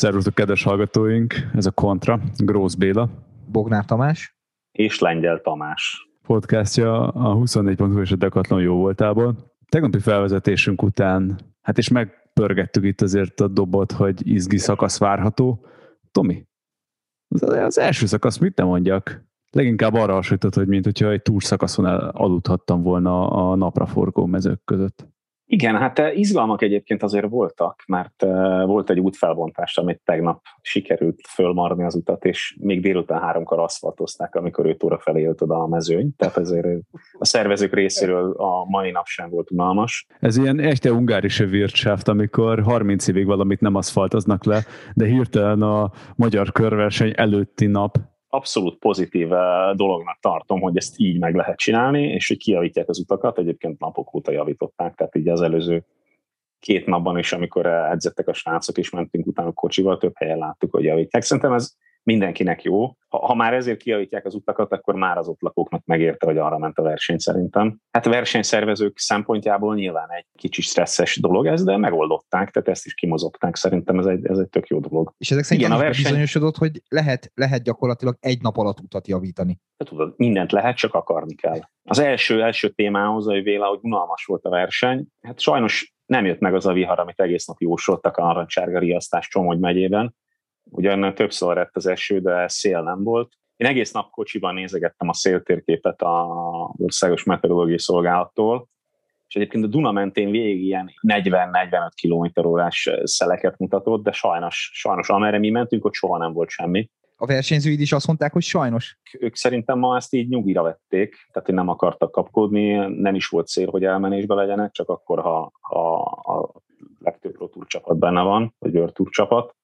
Szervusztok, kedves hallgatóink! Ez a Kontra, Grósz Béla. Bognár Tamás. És Lengyel Tamás. Podcastja a 24.hu és a Decathlon jó voltából. Tegnapi felvezetésünk után, hát és megpörgettük itt azért a dobot, hogy izgi szakasz várható. Tomi, az, az első szakasz mit nem mondjak? Leginkább arra hasonlított, hogy mint hogyha egy túlszakaszon aludhattam volna a napraforgó mezők között. Igen, hát eh, izgalmak egyébként azért voltak, mert eh, volt egy útfelbontás, amit tegnap sikerült fölmarni az utat, és még délután háromkor aszfaltozták, amikor 5 óra felé jött oda a mezőny, tehát azért a szervezők részéről a mai nap sem volt unalmas. Ez ilyen echte ungárise Wirtschaft, amikor 30 évig valamit nem aszfaltoznak le, de hirtelen a magyar körverseny előtti nap abszolút pozitív eh, dolognak tartom, hogy ezt így meg lehet csinálni, és hogy kijavítják az utakat, egyébként napok óta javították, tehát így az előző két napban is, amikor edzettek a srácok, és mentünk utána kocsival, több helyen láttuk, hogy javítják. Szerintem ez mindenkinek jó. Ha, ha már ezért kiavítják az utakat, akkor már az ott lakóknak megérte, hogy arra ment a verseny szerintem. Hát a versenyszervezők szempontjából nyilván egy kicsit stresszes dolog ez, de megoldották, tehát ezt is kimozogták. Szerintem ez egy, ez egy tök jó dolog. És ezek szerint Igen, a verseny... bizonyosodott, hogy lehet, lehet gyakorlatilag egy nap alatt utat javítani. Hát tudod, mindent lehet, csak akarni kell. Az első, első témához, hogy véle, hogy unalmas volt a verseny, hát sajnos nem jött meg az a vihar, amit egész nap jósoltak a narancsárga riasztás Csomogy megyében Ugyan többször lett az eső, de szél nem volt. Én egész nap kocsiban nézegettem a széltérképet a Országos Meteorológiai Szolgálattól, és egyébként a Duna mentén végig ilyen 40-45 km órás szeleket mutatott, de sajnos, sajnos amerre mi mentünk, ott soha nem volt semmi. A versenyzőid is azt mondták, hogy sajnos. Ők szerintem ma ezt így nyugira vették, tehát nem akartak kapkodni, nem is volt cél, hogy elmenésbe legyenek, csak akkor, ha, ha a legtöbb Pro Tour csapat benne van, vagy World Tour csapat.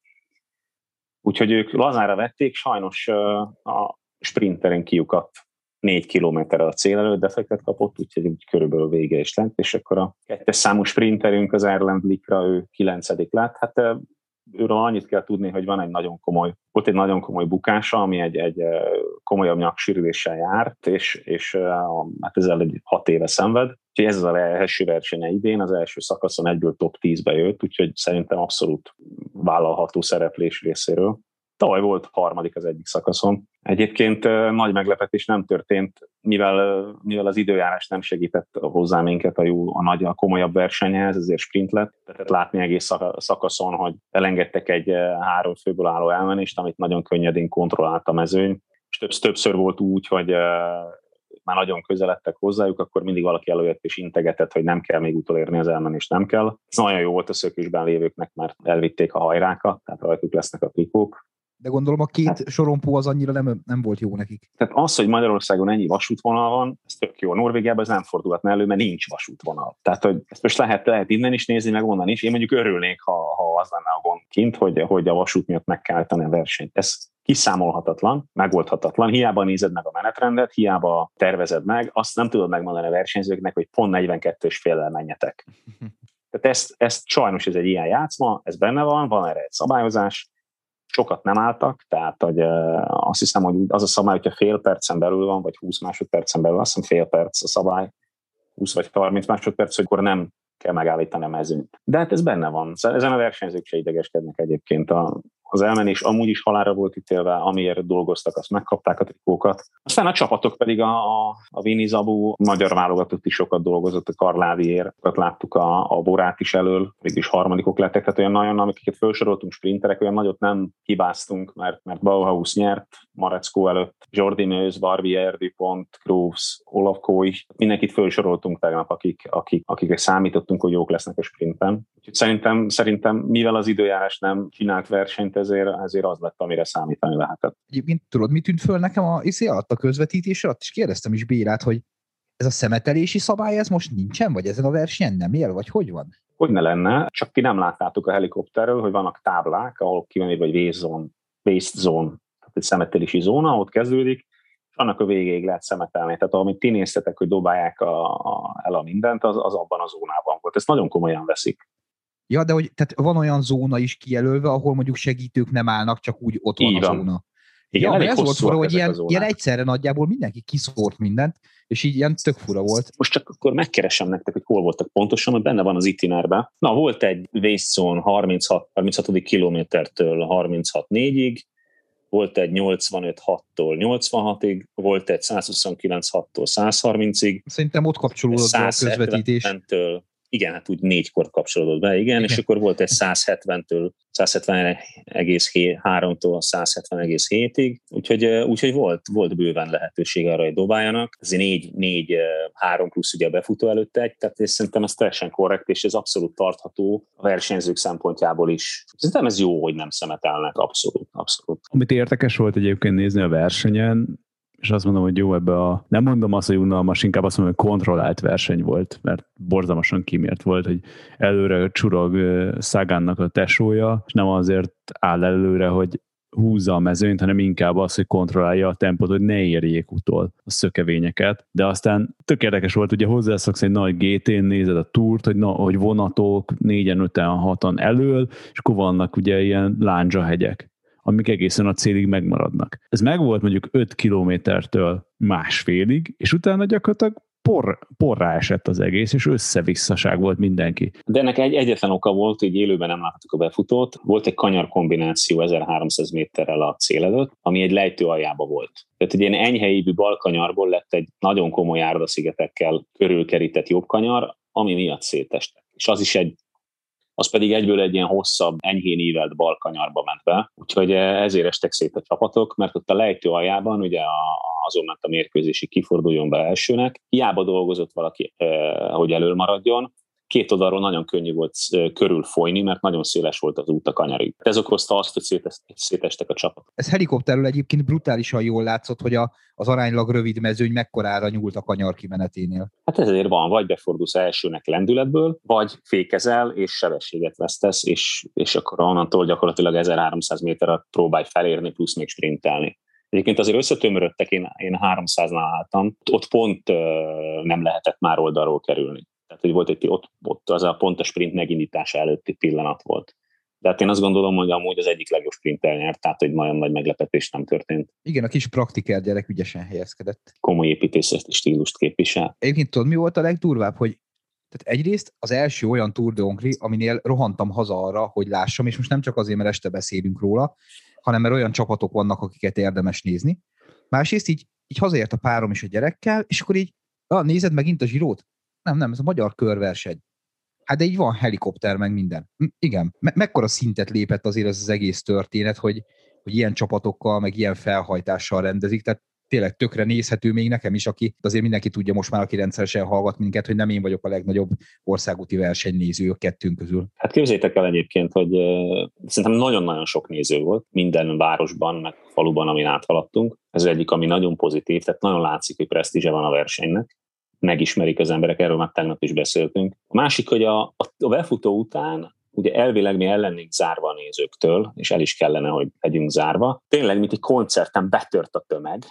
Úgyhogy ők lazára vették, sajnos a sprinterin kiukat négy kilométerre a cél előtt defektet kapott, úgyhogy úgy körülbelül vége is lent, és akkor a kettes számú sprinterünk az Erland Likra, ő kilencedik lett. Hát őről annyit kell tudni, hogy van egy nagyon komoly, volt egy nagyon komoly bukása, ami egy, egy komolyabb nyaksérüléssel járt, és, és hát ezzel egy hat éve szenved. Úgyhogy ez az a első versenye idén, az első szakaszon egyből top 10-be jött, úgyhogy szerintem abszolút vállalható szereplés részéről. Tavaly volt harmadik az egyik szakaszon. Egyébként nagy meglepetés nem történt, mivel, mivel az időjárás nem segített hozzá minket a, jó, a nagy, a komolyabb versenyhez, ezért sprint lett. Tehát látni egész szakaszon, hogy elengedtek egy három főből álló elmenést, amit nagyon könnyedén kontrollált a mezőny. És többször, volt úgy, hogy már nagyon közeledtek hozzájuk, akkor mindig valaki előjött és integetett, hogy nem kell még utolérni az elmenést, nem kell. Ez nagyon jó volt a szökésben lévőknek, mert elvitték a hajrákat, tehát rajtuk lesznek a trikók, de gondolom a két hát, sorompó az annyira nem, nem volt jó nekik. Tehát az, hogy Magyarországon ennyi vasútvonal van, ez tök jó. Norvégiában ez nem fordulhatna elő, mert nincs vasútvonal. Tehát, hogy ezt most lehet, lehet innen is nézni, meg onnan is. Én mondjuk örülnék, ha, ha az lenne a gond kint, hogy, hogy a vasút miatt meg kell a versenyt. Ez kiszámolhatatlan, megoldhatatlan. Hiába nézed meg a menetrendet, hiába tervezed meg, azt nem tudod megmondani a versenyzőknek, hogy pont 42 és féllel menjetek. Tehát ezt, ezt sajnos ez egy ilyen játszma, ez benne van, van erre egy szabályozás, sokat nem álltak, tehát hogy, azt hiszem, hogy az a szabály, hogyha fél percen belül van, vagy 20 másodpercen belül, azt hiszem fél perc a szabály, 20 vagy 30 másodperc, hogy akkor nem kell megállítani a mezőnyt. De hát ez benne van. Ezen a versenyzők se idegeskednek egyébként. A, az elmenés amúgy is halára volt ítélve, amiért dolgoztak, azt megkapták a trikókat. Aztán a csapatok pedig a, a, a Vini Zabu, magyar válogatott is sokat dolgozott, a Karláviért, láttuk a, a Borát is elől, mégis harmadikok lettek, tehát olyan nagyon, amiket felsoroltunk sprinterek, olyan nagyot nem hibáztunk, mert, mert Bauhaus nyert Mareckó előtt, Jordi Nőz, Barbier, Dupont, Groves, Olaf Kói, mindenkit felsoroltunk tegnap, akik, akik, akikre számítottunk, hogy jók lesznek a sprintben. Úgyhogy szerintem, szerintem, mivel az időjárás nem csinált versenyt, ezért, ezért az lett, amire számítani lehetett. Egyébként tudod, mi tűnt föl nekem a izé alatt, a közvetítés alatt, és kérdeztem is Bérát, hogy ez a szemetelési szabály, ez most nincsen, vagy ezen a versenyen nem él, vagy hogy van? Hogy ne lenne, csak ti nem láttátok a helikopterről, hogy vannak táblák, ahol ki van vagy waste zone, tehát egy szemetelési zóna, ott kezdődik, és annak a végéig lehet szemetelni. Tehát amit ti néztetek, hogy dobálják a, a, el a mindent, az, az abban a zónában volt. Ezt nagyon komolyan veszik. Ja, de hogy tehát van olyan zóna is kijelölve, ahol mondjuk segítők nem állnak, csak úgy ott van Így a van. zóna. Igen, ja, elég ez volt fura, hogy ilyen, ilyen egyszerre nagyjából mindenki kiszórt mindent, és így ilyen tök fura volt. Most csak akkor megkeresem nektek, hogy hol voltak pontosan, mert benne van az itinerben. Na, volt egy zone 36, 36. kilométertől 36.4-ig, volt egy 85.6-tól 86-ig, volt egy 129.6-tól 130-ig, Szerintem ott kapcsolódott a közvetítés. 170-től, igen, hát úgy négykor kapcsolódott be, igen, és akkor volt egy 170-től 170,3-tól 170,7-ig, úgyhogy, úgyhogy volt, volt bőven lehetőség arra, hogy dobáljanak. Ez négy, négy, három plusz ugye a befutó előtt egy, tehát és szerintem ez teljesen korrekt, és ez abszolút tartható a versenyzők szempontjából is. Szerintem ez jó, hogy nem szemetelnek, abszolút, abszolút. Amit érdekes volt egyébként nézni a versenyen, és azt mondom, hogy jó ebbe a, nem mondom azt, hogy unalmas, inkább azt mondom, hogy kontrollált verseny volt, mert borzalmasan kimért volt, hogy előre csurog ö, Szagánnak a tesója, és nem azért áll előre, hogy húzza a mezőnyt, hanem inkább az, hogy kontrollálja a tempót, hogy ne érjék utol a szökevényeket. De aztán tök érdekes volt, ugye hozzászoksz egy nagy GT-n, nézed a túrt, hogy, na, hogy vonatok négyen, öten, hatan elől, és akkor vannak ugye ilyen lándzsahegyek amik egészen a célig megmaradnak. Ez megvolt mondjuk 5 kilométertől másfélig, és utána gyakorlatilag por, porrá esett az egész, és összevisszaság volt mindenki. De ennek egy egyetlen oka volt, hogy élőben nem láttuk a befutót. Volt egy kanyar kombináció 1300 méterrel a cél előtt, ami egy lejtő aljába volt. Tehát egy ilyen enyheívű balkanyarból lett egy nagyon komoly árdaszigetekkel körülkerített jobb kanyar, ami miatt szétestek. És az is egy az pedig egyből egy ilyen hosszabb, enyhén ívelt balkanyarba ment be. Úgyhogy eh, ezért estek szét a csapatok, mert ott a lejtő aljában ugye a, azon ment a mérkőzési kiforduljon be elsőnek. Hiába dolgozott valaki, eh, hogy elől maradjon, két oldalról nagyon könnyű volt eh, körül folyni, mert nagyon széles volt az út a kanyarig. Ez okozta azt, hogy szétes- szétestek a csapatok. Ez helikopterről egyébként brutálisan jól látszott, hogy a, az aránylag rövid mezőny mekkorára nyúlt a kanyar kimeneténél. Hát ezért van, vagy befordulsz elsőnek lendületből, vagy fékezel, és sebességet vesztesz, és, és akkor onnantól gyakorlatilag 1300 méterre próbálj felérni, plusz még sprintelni. Egyébként azért összetömörödtek, én, én 300-nál álltam, ott pont ö, nem lehetett már oldalról kerülni. Tehát, hogy volt egy, ott, ott az a pont a sprint megindítása előtti pillanat volt. De hát én azt gondolom, hogy amúgy az egyik legjobb sprint elnyert, tehát hogy nagyon nagy meglepetés nem történt. Igen, a kis praktiker gyerek ügyesen helyezkedett. Komoly építészeti stílust képvisel. Egyébként tudod, mi volt a legdurvább, hogy tehát egyrészt az első olyan Tour de Hongrie, aminél rohantam haza arra, hogy lássam, és most nem csak azért, mert este beszélünk róla, hanem mert olyan csapatok vannak, akiket érdemes nézni. Másrészt így, így hazaért a párom is a gyerekkel, és akkor így, ah, nézed megint a zsirót? Nem, nem, ez a magyar körverseny. Hát de így van helikopter, meg minden. Igen, Me- mekkora szintet lépett azért ez az egész történet, hogy, hogy ilyen csapatokkal, meg ilyen felhajtással rendezik, tehát tényleg tökre nézhető még nekem is, aki azért mindenki tudja most már, aki rendszeresen hallgat minket, hogy nem én vagyok a legnagyobb országúti versenynéző a kettőnk közül. Hát képzeljétek el egyébként, hogy uh, szerintem nagyon-nagyon sok néző volt minden városban, meg faluban, amin áthaladtunk. Ez egyik, ami nagyon pozitív, tehát nagyon látszik, hogy presztízse van a versenynek. Megismerik az emberek, erről már tegnap is beszéltünk. A másik, hogy a, a, befutó után ugye elvileg mi el lennénk zárva a nézőktől, és el is kellene, hogy legyünk zárva. Tényleg, mint egy koncerten betört a tömeg,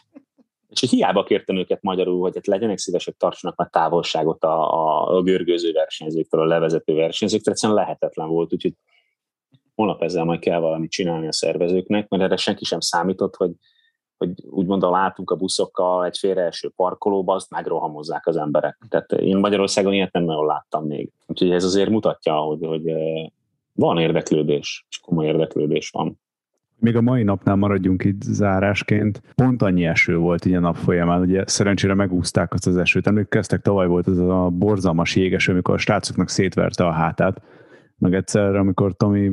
és hiába kértem őket magyarul, hogy hát legyenek szívesek, tartsanak már távolságot a, a, a görgőző versenyzőktől, a levezető versenyzőktől, egyszerűen lehetetlen volt, úgyhogy holnap ezzel majd kell valamit csinálni a szervezőknek, mert erre senki sem számított, hogy, hogy úgymond a látunk a buszokkal egy félreeső parkolóba, azt megrohamozzák az emberek. Tehát én Magyarországon ilyet nem nagyon láttam még. Úgyhogy ez azért mutatja, hogy, hogy van érdeklődés, és komoly érdeklődés van. Még a mai napnál maradjunk itt zárásként. Pont annyi eső volt így a nap folyamán, ugye szerencsére megúzták azt az esőt. Emlékeztek, tavaly volt ez a borzalmas jégeső, amikor a srácoknak szétverte a hátát. Meg egyszer, amikor Tomi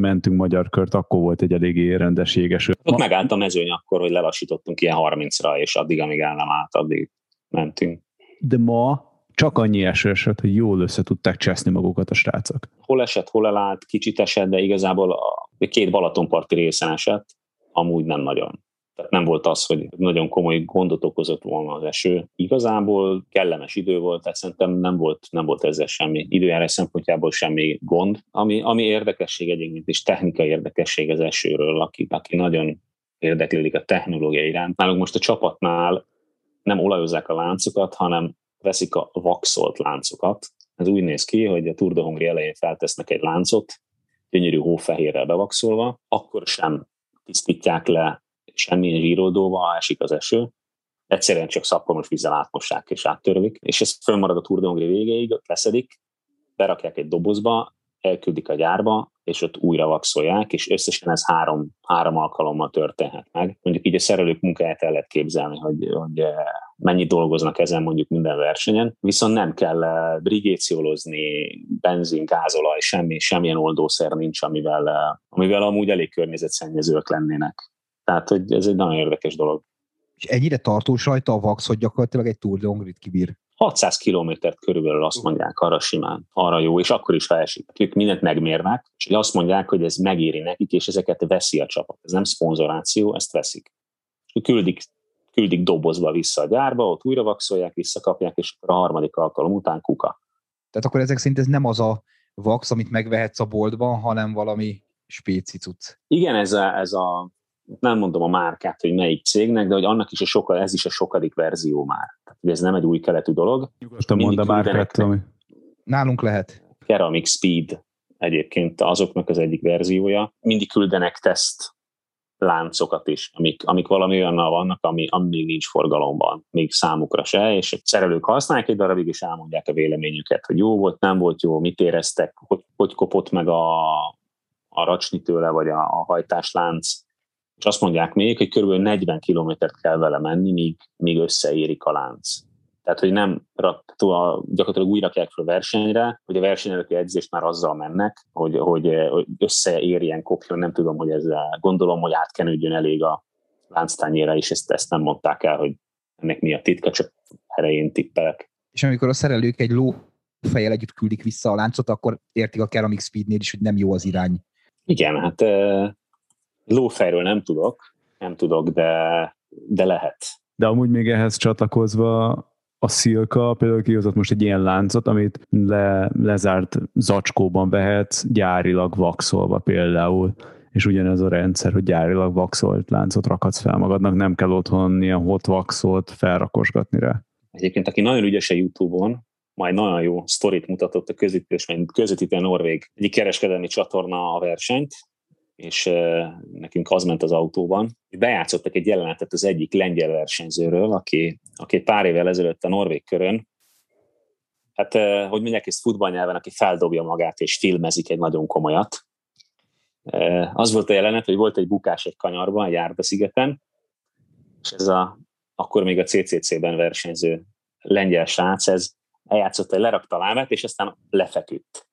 mentünk magyar kört, akkor volt egy eléggé rendes jégeső. Ott megállt a mezőny akkor, hogy lelassítottunk ilyen 30-ra, és addig, amíg el nem állt, addig mentünk. De ma csak annyi eső esett, hogy jól össze tudták cseszni magukat a srácok. Hol esett, hol elállt, kicsit esett, de igazából a két Balatonparti részen esett, amúgy nem nagyon. Tehát nem volt az, hogy nagyon komoly gondot okozott volna az eső. Igazából kellemes idő volt, tehát szerintem nem volt, nem volt ezzel semmi időjárás szempontjából semmi gond. Ami, ami érdekesség egyébként is technikai érdekesség az esőről, aki, aki nagyon érdeklődik a technológia iránt. Nálunk most a csapatnál nem olajozzák a láncokat, hanem veszik a vaxolt láncokat. Ez úgy néz ki, hogy a Tour de Hongrie elején feltesznek egy láncot, gyönyörű hófehérrel bevaxolva, akkor sem tisztítják le semmilyen zsíroldóval, esik az eső. Egyszerűen csak szappanos vízzel átmossák és áttörlik, és ez fönnmarad a Tour de Hongrie végéig, leszedik, berakják egy dobozba, elküldik a gyárba, és ott újra vaxolják, és összesen ez három, három alkalommal történhet meg. Mondjuk így a szerelők munkáját el lehet képzelni, hogy, hogy eh, mennyit dolgoznak ezen mondjuk minden versenyen, viszont nem kell eh, brigéciolozni, benzin, gázolaj, semmi, semmilyen oldószer nincs, amivel, eh, amivel amúgy elég környezetszennyezők lennének. Tehát, hogy ez egy nagyon érdekes dolog. És ennyire tartós rajta a vax, hogy gyakorlatilag egy Tour de Hongrit kibír. 600 kilométert körülbelül azt mondják arra simán, arra jó, és akkor is, ha esik. Ők mindent megmérnek, és azt mondják, hogy ez megéri nekik, és ezeket veszi a csapat. Ez nem szponzoráció, ezt veszik. És küldik, küldik dobozba vissza a gyárba, ott újra vaxolják, visszakapják, és akkor a harmadik alkalom után kuka. Tehát akkor ezek szerint ez nem az a vax, amit megvehetsz a boltban, hanem valami spéci cucc. Igen, ez a, ez a nem mondom a márkát, hogy melyik cégnek, de hogy annak is a soka, ez is a sokadik verzió már. Tehát, ez nem egy új keletű dolog. Nyugodtan mondd a márkát, ami... Nálunk lehet. Ceramic Speed egyébként azoknak az egyik verziója. Mindig küldenek teszt láncokat is, amik, amik valami olyannal vannak, ami, ami még nincs forgalomban, még számukra se, és a szerelők használják egy darabig, és elmondják a véleményüket, hogy jó volt, nem volt jó, mit éreztek, hogy, hogy kopott meg a, a racsni tőle, vagy a, a hajtáslánc, és azt mondják még, hogy kb. 40 kilométert kell vele menni, míg, míg összeérik a lánc. Tehát, hogy nem gyakorlatilag újra kell fel versenyre, hogy a versenyelőki edzést már azzal mennek, hogy, hogy, hogy összeérjen, kopjon, nem tudom, hogy ezzel gondolom, hogy átkenődjön elég a lánctányére, és ezt, ezt nem mondták el, hogy ennek mi a titka, csak erején tippelek. És amikor a szerelők egy ló fejjel együtt küldik vissza a láncot, akkor értik a Ceramic Speednél is, hogy nem jó az irány. Igen, hát Lófejről nem tudok, nem tudok, de, de lehet. De amúgy még ehhez csatlakozva a Szilka például kihozott most egy ilyen láncot, amit le, lezárt zacskóban vehetsz, gyárilag vaxolva például, és ugyanez a rendszer, hogy gyárilag vaxolt láncot rakhatsz fel magadnak, nem kell otthon ilyen hot vaxot felrakosgatni rá. Egyébként, aki nagyon ügyes a Youtube-on, majd nagyon jó sztorit mutatott a közvetítés, mert közvetítő Norvég egyik kereskedelmi csatorna a versenyt, és nekünk az ment az autóban, és bejátszottak egy jelenetet az egyik lengyel versenyzőről, aki, aki pár évvel ezelőtt a Norvég körön, hát hogy mondják ezt futballnyelven, aki feldobja magát és filmezik egy nagyon komolyat. Az volt a jelenet, hogy volt egy bukás egy kanyarban, egy Árda szigeten, és ez a, akkor még a CCC-ben versenyző lengyel srác, ez eljátszott, hogy lerakta a lábát, és aztán lefeküdt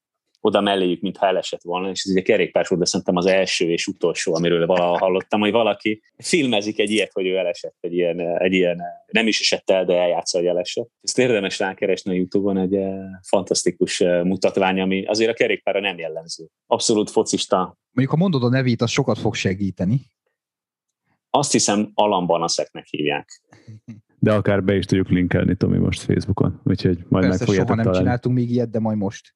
oda melléjük, mintha elesett volna, és ez egy kerékpárs volt, de szerintem az első és utolsó, amiről valaha hallottam, hogy valaki filmezik egy ilyet, hogy ő elesett, egy ilyen, egy ilyen nem is esett el, de eljátsza, hogy elesett. Ezt érdemes rákeresni a Youtube-on, egy eh, fantasztikus eh, mutatvány, ami azért a kerékpára nem jellemző. Abszolút focista. Mondjuk, ha mondod a nevét, az sokat fog segíteni. Azt hiszem, Alan Banaszeknek hívják. De akár be is tudjuk linkelni, Tomi, most Facebookon, úgyhogy majd Persze, meg fogjátok soha nem találni. csináltunk még ilyet, de majd most.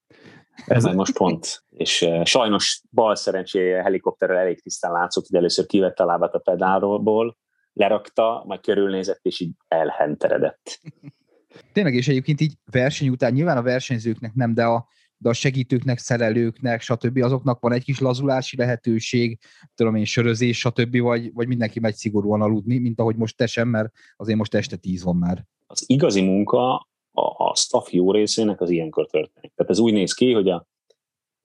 Ez most pont. És uh, sajnos bal szerencséje helikopterrel elég tisztán látszott, hogy először kivette a lábát a pedálból, lerakta, majd körülnézett, és így elhenteredett. Tényleg, és egyébként így verseny után nyilván a versenyzőknek nem, de a, de a segítőknek, szerelőknek, stb. azoknak van egy kis lazulási lehetőség, tudom én, sörözés, stb. Vagy, vagy mindenki megy szigorúan aludni, mint ahogy most te sem, mert azért most este tíz van már. Az igazi munka staff jó részének az ilyenkor történik. Tehát ez úgy néz ki, hogy a,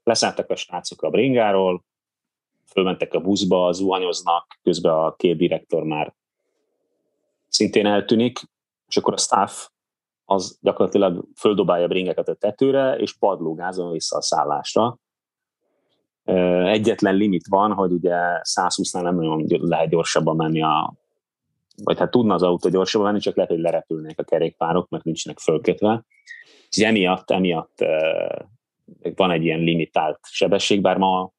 leszálltak a srácok a bringáról, fölmentek a buszba, zuhanyoznak, közben a két direktor már szintén eltűnik, és akkor a staff az gyakorlatilag földobálja a bringeket a tetőre, és padlógázon vissza a szállásra. Egyetlen limit van, hogy ugye 120-nál nem nagyon lehet gyorsabban menni a vagy hát tudna az autó gyorsabban menni, csak lehet, hogy lerepülnék a kerékpárok, mert nincsenek fölkötve. És emiatt, emiatt van egy ilyen limitált sebesség, bár ma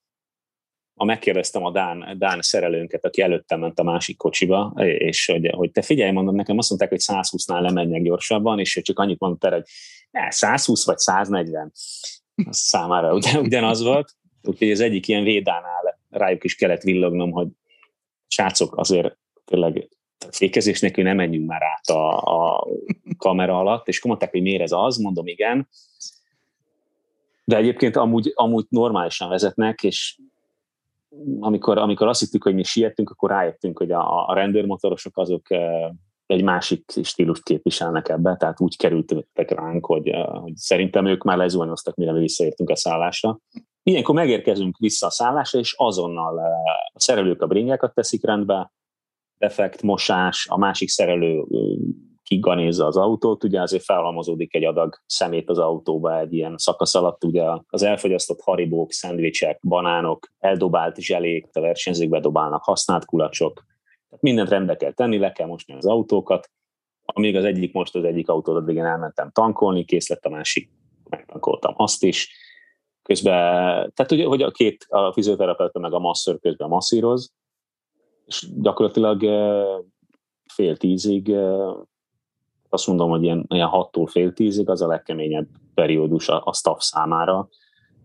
ma megkérdeztem a Dán, Dán szerelőnket, aki előttem ment a másik kocsiba, és hogy, hogy te figyelj, mondom, nekem azt mondták, hogy 120-nál lemenjek gyorsabban, és csak annyit mondta, hogy ne, 120 vagy 140. Az számára ugyan, ugyanaz volt. Úgyhogy az egyik ilyen védánál rájuk is kellett villognom, hogy srácok, azért tényleg fékezés nélkül nem menjünk már át a, a kamera alatt, és mondták, hogy miért ez az, mondom igen, de egyébként amúgy, amúgy normálisan vezetnek, és amikor, amikor azt hittük, hogy mi sietünk, akkor rájöttünk, hogy a, a rendőrmotorosok azok egy másik stílust képviselnek ebbe, tehát úgy kerültek ránk, hogy, hogy szerintem ők már lezuhanyoztak, mire mi visszaértünk a szállásra. Ilyenkor megérkezünk vissza a szállásra, és azonnal a szerelők a bringákat teszik rendbe, defekt, mosás, a másik szerelő kiganézza az autót, ugye azért felhalmozódik egy adag szemét az autóba egy ilyen szakasz alatt, ugye az elfogyasztott haribók, szendvicsek, banánok, eldobált zselék, a versenyzők bedobálnak használt kulacsok, tehát mindent rendbe kell tenni, le kell mosni az autókat, amíg az egyik most az egyik autót, addig én elmentem tankolni, kész lett a másik, megtankoltam azt is. Közben, tehát ugye, hogy a két, a fizioterapeuta meg a masször közben masszíroz, és gyakorlatilag fél tízig azt mondom, hogy ilyen, ilyen 6-tól fél tízig az a legkeményebb periódus a, a staff számára,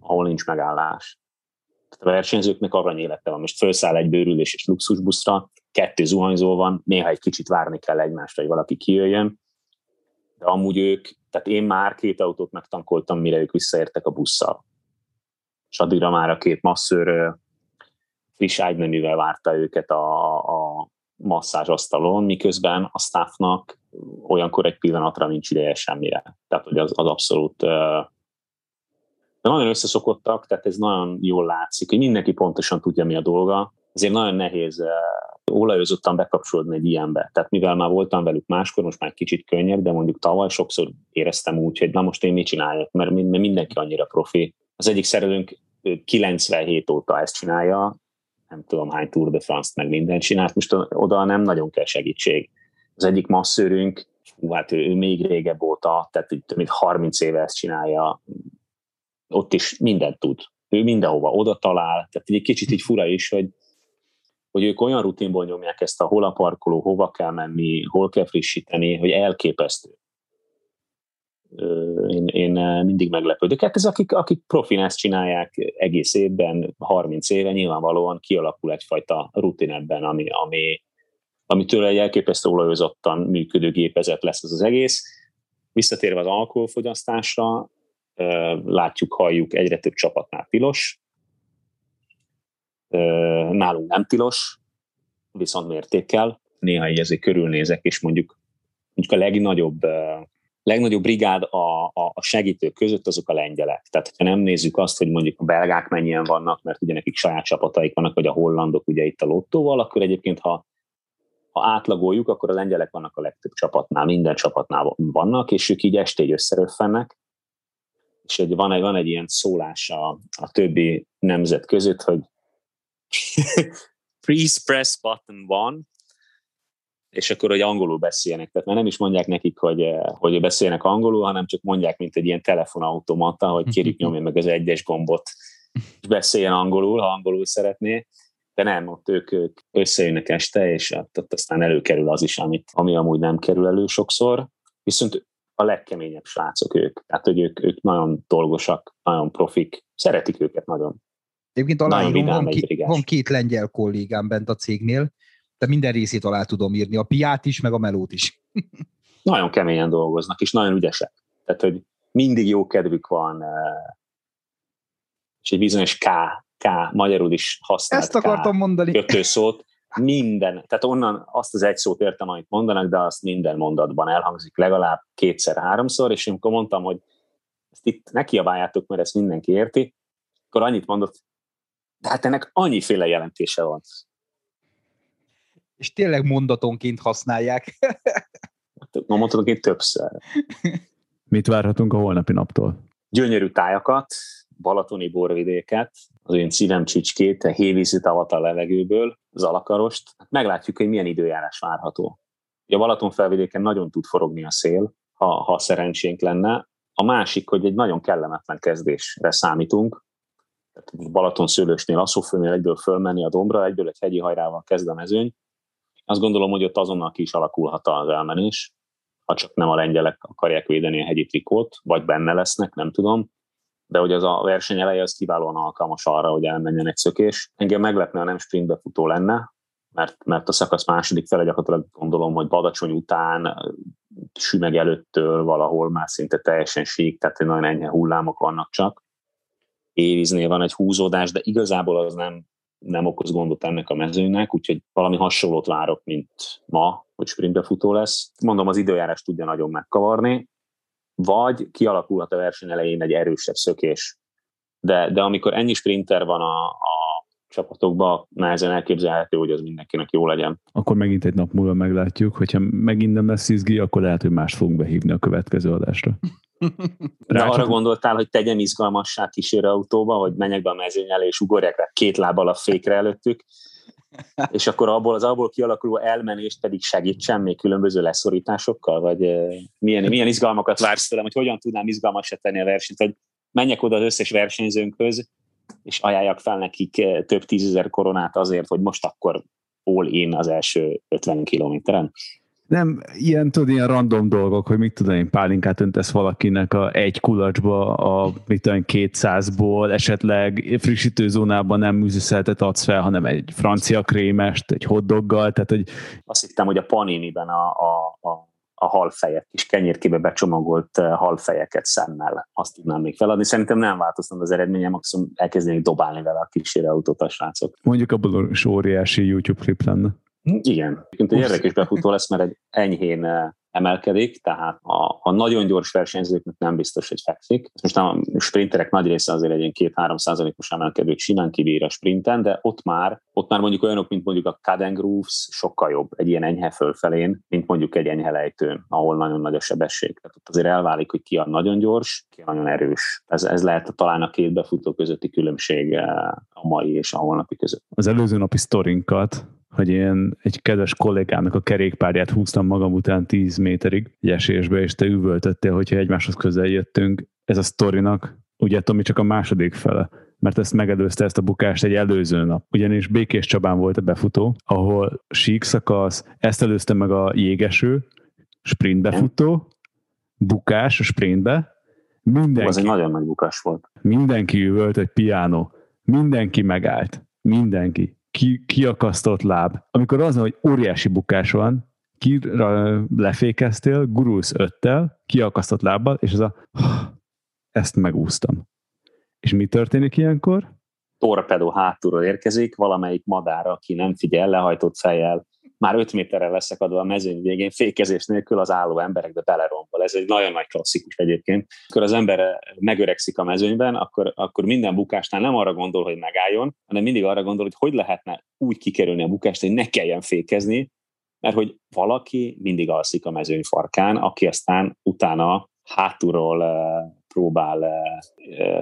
ahol nincs megállás. Tehát a versenyzőknek arany élete van. Most felszáll egy bőrülés és luxusbuszra, kettő zuhanyzó van, néha egy kicsit várni kell egymásra, hogy valaki kijöjjön, de amúgy ők, tehát én már két autót megtankoltam, mire ők visszaértek a busszal. És addigra már a két masszőr friss ágymenüvel várta őket a, a masszázsasztalon, miközben a staffnak olyankor egy pillanatra nincs ideje semmire. Tehát, hogy az, az abszolút de nagyon összeszokottak, tehát ez nagyon jól látszik, hogy mindenki pontosan tudja, mi a dolga. Ezért nagyon nehéz olajozottan bekapcsolódni egy ilyenbe. Tehát mivel már voltam velük máskor, most már kicsit könnyebb, de mondjuk tavaly sokszor éreztem úgy, hogy na most én mit csináljak, mert mindenki annyira profi. Az egyik szerelőnk 97 óta ezt csinálja, nem tudom hány Tour de France-t meg mindent csinált, most oda nem nagyon kell segítség. Az egyik masszőrünk, hát ő, ő még régebb óta, tehát több mint 30 éve ezt csinálja, ott is mindent tud. Ő mindenhova oda talál, tehát egy kicsit így fura is, hogy, hogy ők olyan rutinból nyomják ezt a hol a parkoló, hova kell menni, hol kell frissíteni, hogy elképesztő én, én mindig meglepődök. Hát ez akik, akik profin ezt csinálják egész évben, 30 éve, nyilvánvalóan kialakul egyfajta rutin ebben, ami, ami, amitől egy elképesztő olajozottan működő gépezet lesz az az egész. Visszatérve az alkoholfogyasztásra, látjuk, halljuk, egyre több csapatnál tilos, nálunk nem tilos, viszont mértékkel. Néha így körülnézek, és mondjuk, mondjuk a legnagyobb legnagyobb brigád a, a, a segítők között azok a lengyelek. Tehát, ha nem nézzük azt, hogy mondjuk a belgák mennyien vannak, mert ugye nekik saját csapataik vannak, vagy a hollandok ugye itt a lottóval, akkor egyébként, ha, ha átlagoljuk, akkor a lengyelek vannak a legtöbb csapatnál, minden csapatnál vannak, és ők így estéig összeröffennek, és egy, van, egy, van egy ilyen szólás a, a többi nemzet között, hogy please press button one, és akkor, hogy angolul beszélnek. Tehát már nem is mondják nekik, hogy, eh, hogy beszélnek angolul, hanem csak mondják, mint egy ilyen telefonautomata, hogy kérjük nyomja meg az egyes gombot, és beszéljen angolul, ha angolul szeretné. De nem, ott ők, ők összejönnek este, és ott aztán előkerül az is, amit, ami amúgy nem kerül elő sokszor. Viszont a legkeményebb srácok ők. Tehát, hogy ők, ők nagyon dolgosak, nagyon profik, szeretik őket nagyon. Egyébként aláírom, van, ki, van két lengyel kollégám bent a cégnél, de minden részét alá tudom írni, a piát is, meg a melót is. nagyon keményen dolgoznak, és nagyon ügyesek. Tehát, hogy mindig jó kedvük van, eh, és egy bizonyos K, K, magyarul is használt Ezt akartam K mondani. kötőszót, minden, tehát onnan azt az egy szót értem, amit mondanak, de azt minden mondatban elhangzik legalább kétszer-háromszor, és amikor mondtam, hogy ezt itt ne kiabáljátok, mert ezt mindenki érti, akkor annyit mondott, de hát ennek annyiféle jelentése van és tényleg mondatonként használják. Ma mondhatok itt többször. Mit várhatunk a holnapi naptól? Gyönyörű tájakat, balatoni borvidéket, az én szívem csicskét, a hévízi tavat a levegőből, az alakarost. Meglátjuk, hogy milyen időjárás várható. A Balaton felvidéken nagyon tud forogni a szél, ha, ha szerencsénk lenne. A másik, hogy egy nagyon kellemetlen kezdésre számítunk. Tehát Balaton szőlősnél, Asszófőnél egyből fölmenni a dombra, egyből egy hegyi hajrával kezd a mezőny, azt gondolom, hogy ott azonnal ki is alakulhat az elmenés, ha csak nem a lengyelek akarják védeni a hegyi trikót, vagy benne lesznek, nem tudom. De hogy az a verseny eleje az kiválóan alkalmas arra, hogy elmenjen egy szökés. Engem meglepne, ha nem sprintbe futó lenne, mert, mert a szakasz második fele gyakorlatilag gondolom, hogy Badacsony után, sümeg előttől valahol már szinte teljesen sík, tehát nagyon enyhe hullámok vannak csak. Ériznél van egy húzódás, de igazából az nem nem okoz gondot ennek a mezőnynek, úgyhogy valami hasonlót várok, mint ma, hogy sprintbe futó lesz. Mondom, az időjárás tudja nagyon megkavarni, vagy kialakulhat a verseny elején egy erősebb szökés. De, de amikor ennyi sprinter van a, a csapatokban, nehezen elképzelhető, hogy az mindenkinek jó legyen. Akkor megint egy nap múlva meglátjuk, hogyha megint nem lesz izgi, akkor lehet, hogy más fogunk behívni a következő adásra. De arra gondoltál, hogy tegyem izgalmassá kísérő autóba, hogy menjek be a mezőny elé, és ugorjak rá két lábbal a fékre előttük, és akkor abból az abból kialakuló elmenést pedig segítsen még különböző leszorításokkal, vagy milyen, milyen izgalmakat vársz tőlem, hogy hogyan tudnám izgalmasra tenni a versenyt, hogy menjek oda az összes versenyzőnkhöz, és ajánljak fel nekik több tízezer koronát azért, hogy most akkor all in az első 50 kilométeren nem ilyen, tudod, ilyen random dolgok, hogy mit tudom én, pálinkát öntesz valakinek a egy kulacsba, a mit tudom 200-ból, esetleg frissítőzónában nem műzőszeltet adsz fel, hanem egy francia krémest, egy hotdoggal, tehát hogy... Azt hittem, hogy a paniniben a, a, a a halfejek, kis kenyérkébe becsomagolt halfejeket szemmel. Azt tudnám még feladni. Szerintem nem változtam az eredményem, maximum elkezdenék dobálni vele a kísérőautót a srácok. Mondjuk abból is óriási YouTube klip lenne. Igen, egy érdekes befutó lesz, mert egy enyhén eh, emelkedik, tehát a, a nagyon gyors versenyzőknek nem biztos, hogy fekszik. Most a sprinterek nagy része azért egy ilyen 2-3 százalékos emelkedőt simán kibír a sprinten, de ott már, ott már mondjuk olyanok, mint mondjuk a Caden Grooves sokkal jobb egy ilyen enyhe fölfelén, mint mondjuk egy enyhe lejtőn, ahol nagyon nagy a sebesség. Tehát ott azért elválik, hogy ki a nagyon gyors, ki a nagyon erős. Ez, ez lehet talán a két befutó közötti különbség eh, a mai és a holnapi között. Az előző napi sztorinkat hogy én egy kedves kollégának a kerékpárját húztam magam után 10 méterig egy esésbe, és te üvöltöttél, hogyha egymáshoz közel jöttünk. Ez a sztorinak, ugye Tomi csak a második fele, mert ezt megelőzte ezt a bukást egy előző nap. Ugyanis Békés Csabán volt a befutó, ahol sík szakasz, ezt előzte meg a jégeső, sprint befutó, bukás a sprintbe, mindenki, az egy nagyon nagy bukás volt. Mindenki üvölt egy piánó, mindenki megállt, mindenki ki, kiakasztott láb. Amikor az, hogy óriási bukás van, ki lefékeztél, gurulsz öttel, kiakasztott lábbal, és ez a ezt megúsztam. És mi történik ilyenkor? Torpedó hátulról érkezik, valamelyik madár, aki nem figyel, lehajtott fejjel, már 5 méterre leszakadva a mezőny végén, fékezés nélkül az álló emberekbe belerombol. Ez egy nagyon nagy klasszikus egyébként. Akkor az ember megöregszik a mezőnyben, akkor, akkor minden bukásnál nem arra gondol, hogy megálljon, hanem mindig arra gondol, hogy hogy lehetne úgy kikerülni a bukást, hogy ne kelljen fékezni, mert hogy valaki mindig alszik a mezőny farkán, aki aztán utána hátulról próbál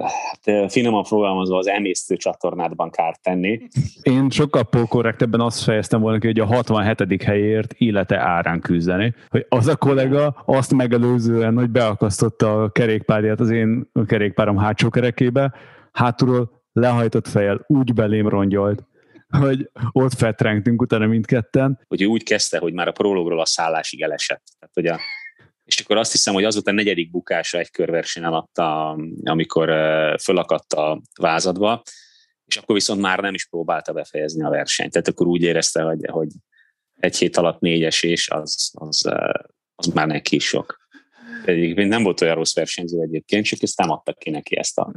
hát finoman fogalmazva az emésztő csatornádban kárt tenni. Én sokkal pókorrektebben azt fejeztem volna ki, hogy a 67. helyért élete árán küzdeni. Hogy az a kollega azt megelőzően, hogy beakasztotta a kerékpárját az én kerékpárom hátsó kerekébe, hátulról lehajtott fejjel úgy belém rongyolt, hogy ott fetrengtünk utána mindketten. Hogy ő úgy kezdte, hogy már a prologról a szállásig elesett. Tehát, hogy a és akkor azt hiszem, hogy az volt a negyedik bukása egy körverseny alatt, amikor fölakadt a vázadba, és akkor viszont már nem is próbálta befejezni a versenyt. Tehát akkor úgy érezte, hogy, hogy egy hét alatt négyes és az, az, az már neki is sok. Egyébként nem volt olyan rossz versenyző egyébként, csak ezt nem adtak ki neki ezt a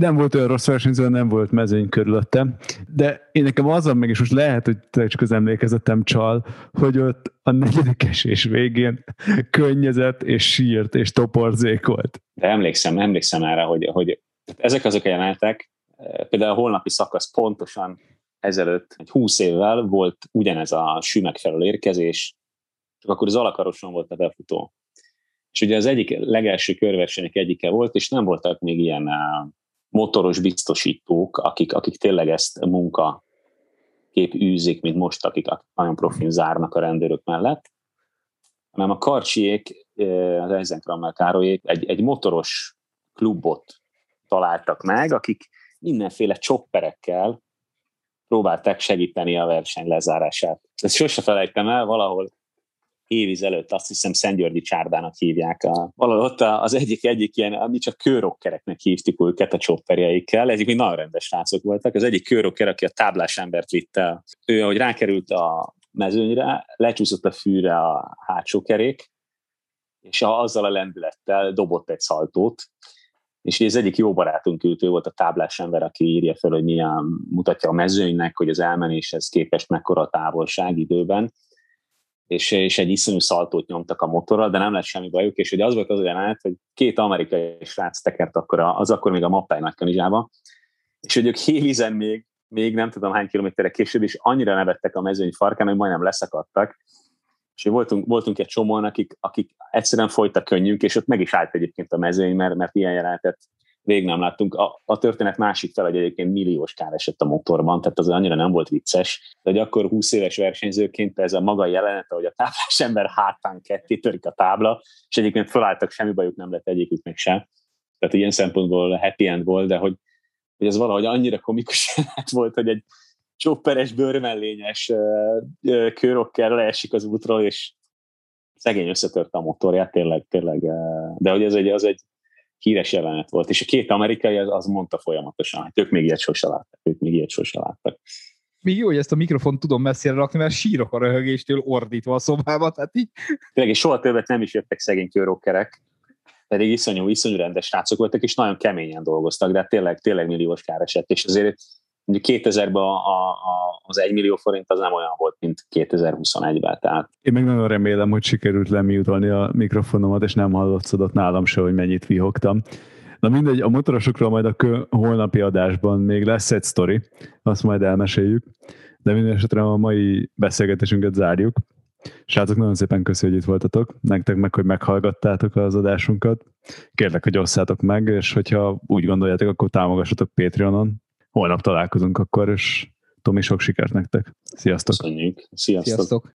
nem volt olyan rossz versenyző, nem volt mezőny körülöttem, de én nekem az meg, és most lehet, hogy csak az emlékezetem csal, hogy ott a negyedik esés végén könnyezett, és sírt, és toporzékolt. De emlékszem, emlékszem erre, hogy, hogy ezek azok a jelenetek, például a holnapi szakasz pontosan ezelőtt, egy húsz évvel volt ugyanez a sümek felől érkezés, csak akkor az alakaroson volt a befutó. És ugye az egyik legelső körversenyek egyike volt, és nem voltak még ilyen motoros biztosítók, akik, akik tényleg ezt munka kép űzik, mint most, akik nagyon profin zárnak a rendőrök mellett, hanem a Karcsiék, az Eisenkrammel Károlyék egy, egy motoros klubot találtak meg, akik mindenféle csopperekkel próbálták segíteni a verseny lezárását. Ezt sose felejtem el, valahol éviz előtt azt hiszem Szentgyörgyi csárdának hívják. A, valahol ott az egyik, egyik ilyen, mi csak kőrokkereknek hívtuk őket a csopperjeikkel, ezek még nagyon rendes srácok voltak. Az egyik kőrokker, aki a táblás embert vitte, ő, ahogy rákerült a mezőnyre, lecsúszott a fűre a hátsó kerék, és azzal a lendülettel dobott egy szaltót, és ez egyik jó barátunk ült, ő volt a táblás ember, aki írja fel, hogy milyen mutatja a mezőnynek, hogy az elmenéshez képest mekkora a távolság időben, és, és egy iszonyú szaltót nyomtak a motorral, de nem lett semmi bajuk, és ugye az volt az jelenet, hogy két amerikai srác tekert akkor az akkor még a Mappály nagykanizsába, és hogy ők hévizen még, még nem tudom hány kilométerre később, és annyira nevettek a mezőny farkán, hogy majdnem leszakadtak, és voltunk, voltunk egy csomóan, akik, akik egyszerűen folytak könnyünk, és ott meg is állt egyébként a mezőny, mert, mert ilyen jelenetet végig nem láttunk. A, a történet másik fel, hogy egyébként milliós kár esett a motorban, tehát az annyira nem volt vicces, de hogy akkor 20 éves versenyzőként ez a maga jelenet, hogy a táblás ember hátán ketté törik a tábla, és egyébként felálltak, semmi bajuk nem lett egyiküknek sem. Tehát ilyen szempontból happy end volt, de hogy, hogy ez valahogy annyira komikus jelenet volt, hogy egy csopperes, bőrmellényes kőrokkel leesik az útról, és szegény összetörte a motorját, tényleg, tényleg, de hogy ez egy, az egy híres jelenet volt, és a két amerikai az, az mondta folyamatosan, hogy ők még ilyet sose láttak, ők még ilyet sose láttak. Még jó, hogy ezt a mikrofont tudom messzire rakni, mert sírok a röhögéstől ordítva a szobába, tehát így. Tényleg, és soha többet nem is jöttek szegény kőrokkerek, pedig iszonyú, iszonyú rendes srácok voltak, és nagyon keményen dolgoztak, de tényleg, tényleg milliós kár esett, és azért mondjuk 2000-ben a, a, az 1 millió forint az nem olyan volt, mint 2021-ben. Tehát. Én meg nagyon remélem, hogy sikerült lemiutolni a mikrofonomat, és nem hallotszodott nálam se, hogy mennyit vihogtam. Na mindegy, a motorosokról majd a kö, holnapi adásban még lesz egy sztori, azt majd elmeséljük, de minden esetre a mai beszélgetésünket zárjuk. Srácok, nagyon szépen köszönjük, hogy itt voltatok. Nektek meg, hogy meghallgattátok az adásunkat. Kérlek, hogy osszátok meg, és hogyha úgy gondoljátok, akkor támogassatok Patreonon, holnap találkozunk akkor, és Tomi, sok sikert nektek. Sziasztok! Köszönjük! Sziasztok! Sziasztok.